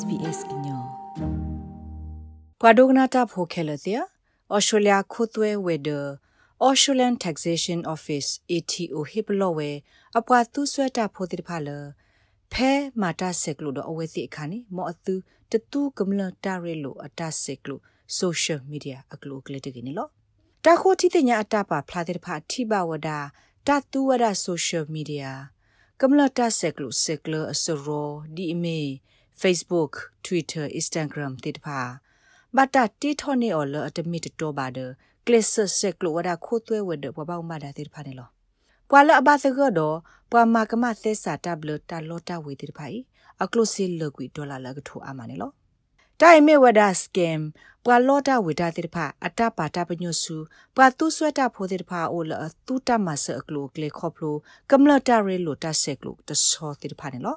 SBS ညောကွာဒိုဂနာတာဖိုခဲလတဲ့ Australia ခိုသွဲဝေဒ Australian Taxation Office ATO ဟိပလောဝဲအပွားသူဆွဲတာဖိုတိဖာလဖဲမာတာဆက်ကလို့တော့အဝဲစီအခါနေမောအသူတတူကမလတာရဲလို့အတာဆက်ကလို့ social media အကလို့ကလေးတကနေလို့တာခိုတိတညာအတာပါဖလာတဲ့ဖာထိပါဝဒါတတူဝဒါ social media ကမ္လတာဆက်ကလုဆက်ကလအစရောဒီအမေ Facebook Twitter Instagram တိတဖာဘတာတီထောနေအော်လအတမီတတော်ပါဒကလစ်ဆဆက်ကလဝဒါခိုးသွဲဝဒပပောက်မတာတိတဖာနေလောပွာလအဘသကတော့ပွာမာကမသက်စာတဘလတာလောတာဝေတိတဖာအကလုစီလကွီဒေါ်လာလကထူအမနေလောတိုင်မေဝဒါစကမ်ပွာလောတာဝေတာတိဖာအတပါတာပညုစုပွာသူဆွဲတာဖိုတိဖာအိုလသူတမဆအကလိုကလေခေါပလိုကမ္လတာရဲလိုတဆက်ကလိုတဆောတိဖာနေလော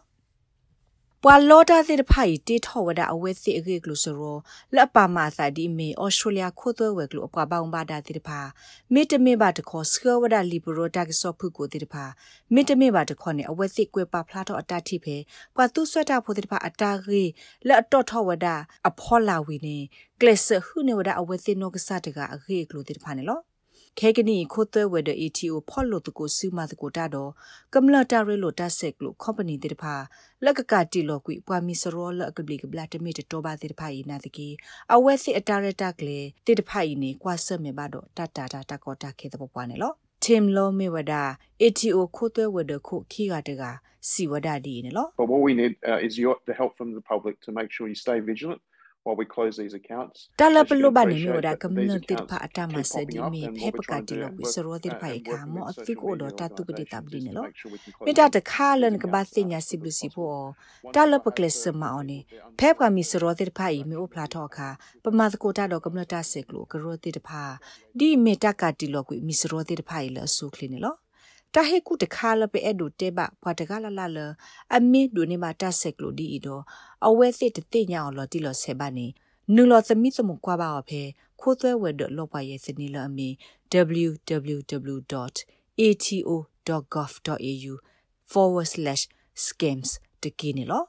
ပွာလောတာတိဖိုင်တေထောဝဒအဝဲစီအကေကလူဆိုရောလက်ပါမာသာဒီမေဩစတြေးလျခိုးသွဲဝဲကလူအပွားပေါင်းပါတာတိဖာမေတမေပါတခေါ်စကဝဒလီဘရိုတာကဆော့ဖုကိုတိဖာမေတမေပါတခေါ်နေအဝဲစီကွဲပါဖလားတော့အတတိဖေပွာသူဆွတ်တာဖို့တိဖာအတာရီလက်အတော့ထောဝဒအဖောလာဝီနေကလစ်ဆဟုနေဝဒအဝဲစီနောကစားတကအကေကလူတိဖာနေလော ခဲကနီခိုသွဲဝဲတဲ့ ETO ဖော်လို့တကိုစုမတကိုတာတော့ကမ္လတာရဲလို့တဆက်ကလို့ company တဲ့တဖာလက်ကကတီလို့ကွီပွာမီစရောလအကပလီကဘလာတမီတော့ပါတဲ့တဖာဤနာတကီအဝဲစစ်အတာရတာကလေတဲ့တဖာဤနေကွာဆမေပါတော့တတတာတကောတာခဲတဲ့ပွားနေလို့ Tim Law Mewada ATO ခိုသွဲဝဲတဲ့ခုခီကတကစီဝဒဒီနေလို့ But what we need uh, is your the help from the public to make sure you stay vigilant while we close these accounts တလပလုဘနေမျိုးဒါကမ္နတိဖာအတမဆဒီမီဖေပကတိလောဝိစရောတိဖိုင်ခါမောအသိကိုတော့တတုပတိတပလီနေလောမေတတခါလန်ကဘာစညာစီဘလူစီဖို့တလပကလစမအောနေဖေပကမီစရောတိဖိုင်မီအိုဖလာထောခါပမသကိုတာတော့ကမ္နတာဆက်ကလိုကရောတိတဖာဒီမေတကတိလောကွမီစရောတိဖိုင်လအဆုခလီနေလော တာဟေကုတခါလပဲအဲ့ဒိုတေဘဘွာတကလာလာလအမင်းဒိုနေမှာတဆက်ကလိုဒီဤတော့အဝဲစစ်တတိညာအောင်လော်တီလော်ဆေဘာနေနူလော်သမီသမကွာပါအဖေခိုးသွဲဝဲတော့လော့ပါရဲ့စနီလအမီ www.ato.gov.au forward slash scams တကင်းနော်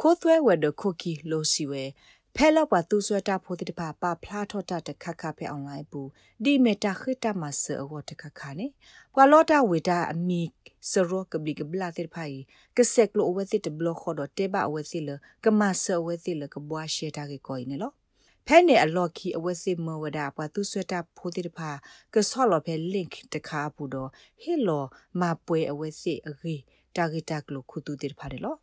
ခိုးသွဲဝဲတော့ခိုကီလိုစီဝဲ ဖဲလောက်ပါသူဆွတာဖိုတိတပါပါဖလားထော့တာတခခဖဲအွန်လိုင်းဘူးဒီမေတာခိတမဆအဝတ်တခခနေကွာလောတာဝေတာအမီစရောကဘလီကဘလာတိဖိုင်ကဆက်ကလိုဝဲစစ်တဘလခေါ်တော့တေဘအဝဲစစ်လကမဆအဝဲစစ်လကဘွားရှေတာကေကိုင်းနေလောဖဲနေအလော့ခီအဝဲစစ်မဝဒါပွာသူဆွတာဖိုတိတဖာကဆော့လောဖဲ link တခါဘူးတော့ဟီလောမပွဲအဝဲစစ်အဂီတာဂီတာကလိုခုတူတိဖာတယ်လော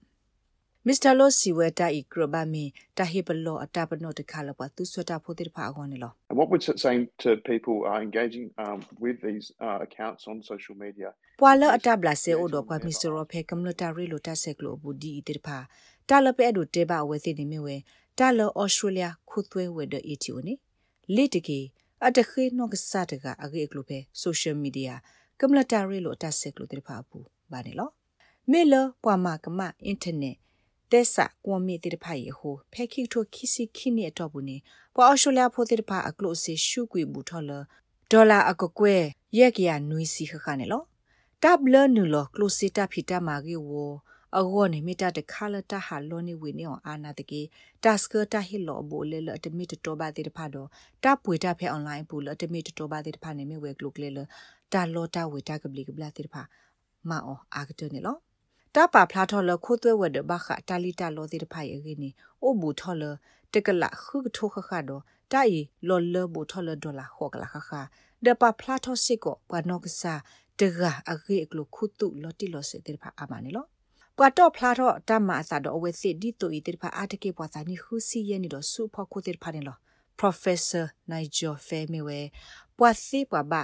မစ္စတာလိုစီဝဲတာဤကရဘမီတာဟိပလောအတာပနောတခါလပသူဆွတာဖိုတိဖာအခွန်နေလော And what we're saying to people are engaging um, with these uh, accounts on social media ပွာလအတာဘလာဆေအိုဒိုပွာမစ္စတာရောဖေကမ္လတာရီလိုတာဆက်ကလိုဘူဒီတိဖာတာလပဲအဒိုတေဘဝဲစီနေမြဝဲတာလဩစတြေးလျခုသွဲဝဲတဲ့အီတီယိုနေလေတကီအတခေနောကစားတကအဂေကလိုပဲဆိုရှယ်မီဒီယာကမ္လတာရီလိုတာဆက်ကလိုတိဖာဘူးဘာနေလောမေလပွာမကမအင်တာနက် တက်ဆာကွန်မီတိတဖာယေဟိုဖဲခိထိုခိစီခိနေတော့ဘူးနေပေါ်အော်ရှိုလျာဖိုတိတဖာအကလို့စီရှုကွေဘူးထော်လဒေါ်လာအကကွဲရက်ကရနွီစီခခနဲ့လောတပ်လနူလောကလို့စီတာဖီတာမာဂီဝအဂောနေမီတာတခါလတာဟာလောနေဝင်းနေအောင်အာနာတကေတက်စကတာဟီလောဘူလေလတမီတတော်ပါတိတဖာတော့တပ်ပွေတာဖဲအွန်လိုင်းဘူးလတမီတတော်ပါတိတဖာနေမြဝဲကလုကလေလတာလောတာဝေတာကပလီကပလာတိတဖာမအောအာကတနေလော တပါဖလားထော်လခိုးသွဲဝဒဘခတာလီတာလောတိတဖိုင်အင်းနီအိုဘူထော်လတကလခုထိုခခါတော့တိုင်လော်လဘူထော်လဒေါ်လာခေါကလာခခဒပဖလားထော်စစ်ကိုပနောကစာတကအဂေကလခုတုလော်တီလော်စေတိဖာအမနီလောပွာတော့ဖလားတော့တမအစာတော့အဝဲစစ်ဒီတူဤတိဖာအတကေပွာစာနီခုစီယနီတော့စူဖောခုတိဖာနေလော Professor Nigel Femiwe ပွာစီပွာဘာ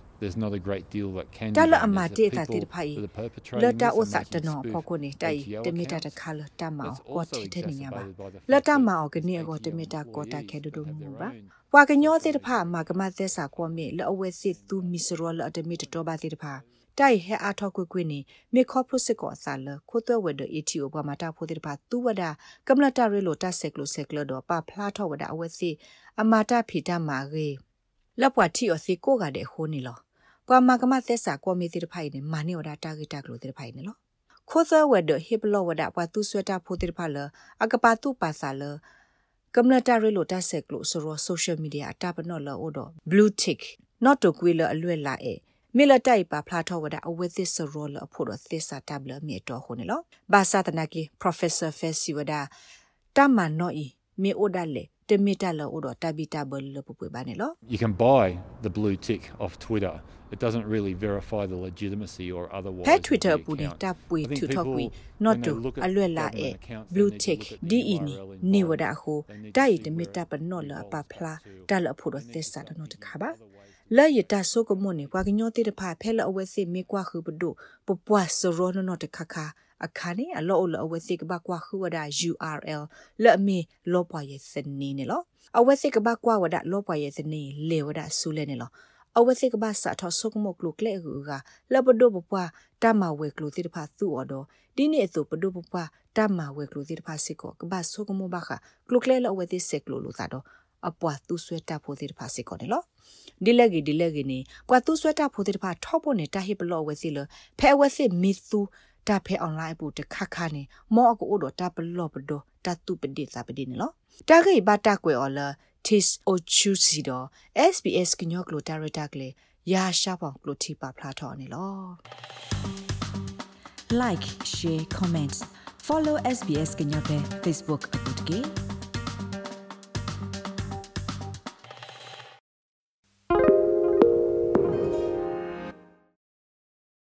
there's not a great deal that can တ be လ done. အမ There's တေ the တာတိ people ဖိုင် that are perpetrating လ this တာ and ဥစ making တနော spoof ဖောကိုနေတိုင် OTL တမီတာတ accounts. ခါလတမော That's ကော also တီတဲ့နေပါ exacerbated by the လ fact တ that မောကနေကော ATL တမီတာကောတာခဲဒူဒူ employees မူ have ပါ their own ပွာကညောတေတဖာမာကမသက်စာကောမေလောအဝဲစစ်သူမီစရောလအတမီတတော်ပါတေတဖာတိုင်ဟဲအားထောက်ကွကွနေမေခေါပရုစစ်ကောဆာလခိုးသွဲဝဲဒ ATO ဘမတာဖိုတေတဖာသူဝဒကမ္လတာရဲလိုတဆက်ကလိုဆက်ကလတော့ပဖလားထောဝဒအဝဲစစ်အမာတာဖီတာမာရေလက်ပွားတီအစီကိုကတဲ့ခိုးနေလော ပွာမာကမသက်စာကောမေတေတဖိုင်နေမာနေဝဒတာဂီတာကလိုတေတဖိုင်နေလောခိုးသွဲဝဲဒဟစ်ဘလောဝဒပွာသူဆွဲတာဖိုတေတဖာလအကပါတုပါဆာလကမ္လတာရဲလိုတဆက်ကလိုဆိုရော social media အတာပနော့လောတော့ blue tick not to quila အလွဲ့လာအဲမေလတိုင်ပါဖလာထောဝဒအဝဲသစ်စရောလအဖို့တော့သစ္စာတဘလမြေတော်ခုန်လောဘာသာတနာကီ professor festival တမန်နော်ဤမေအိုဒလေတမီတလောအိုတော့တဘီတဘလပပွေပါနေလော You can buy the blue tick off Twitter. It doesn't really verify the legitimacy or otherwise. ဖဲ of the twitter ပူနေ account. တပွေ I think ထူထောက်ကွီ people, not when to they look at အလွဲ့လာ government အဲ accounts, they blue need to tick look at the di ni URL နေဝ involved. ဒခု They need to တိုင် see တမီ where တ it ပနော့ လ involves ပဖလာ to. တလအဖို့တော့ They need သစ္ to စာ start တနောတ looking ခါ at ပါ other ways လာရတဆုကမွန်နေကွာကညောတိတဖာဖဲလအဝဲစစ်မေကွာခုပဒုပပွားစရောနနောတခခအခါနေအလောအလောအဝဲစစ်ကဘကွာခုဝဒ URL လက်မီလောပွားရဲ့စနေနေလောအဝဲစစ်ကဘကွာဝဒလောပွားရဲ့စနေလေဝဒဆူလဲနေလောအဝဲစစ်ကဘစာထဆုကမကလုကလေကူကလဘဒိုပပွားတမဝဲကလုတိတဖာသူ့အော်တော့ဒီနေ့အသူပဒိုပပွားတမဝဲကလုတိတဖာစစ်ကောကဘဆုကမဘခကလုကလေလောဝဲတိစက်ကလုလို့သာတော့ အပွားသူဆွဲတာဖို့တိတဖာစစ်ကောနေလောဒီလက်ကြီးဒီလက်ကြီးနေပွာသူဆွဲတာဖို့တိတဖာထောက်ဖို့နေတာဟိပလောဝဲစီလဖဲဝဲစစ်မီသူတာဖဲအွန်လိုင်းဘူးတခခနေမောအကူအိုတော့တာပလောပဒိုတတူပဒီစာပဒီနေလောတာဂိဘတာကွယ်အော်လာ tis ochusi do SBS ကညောကလိုတာရတာကလေရာရှာပေါင်ကလိုတီပါဖလာထော်နေလော like share comments follow SBS ကညောပဲ Facebook အပုတ်ကေ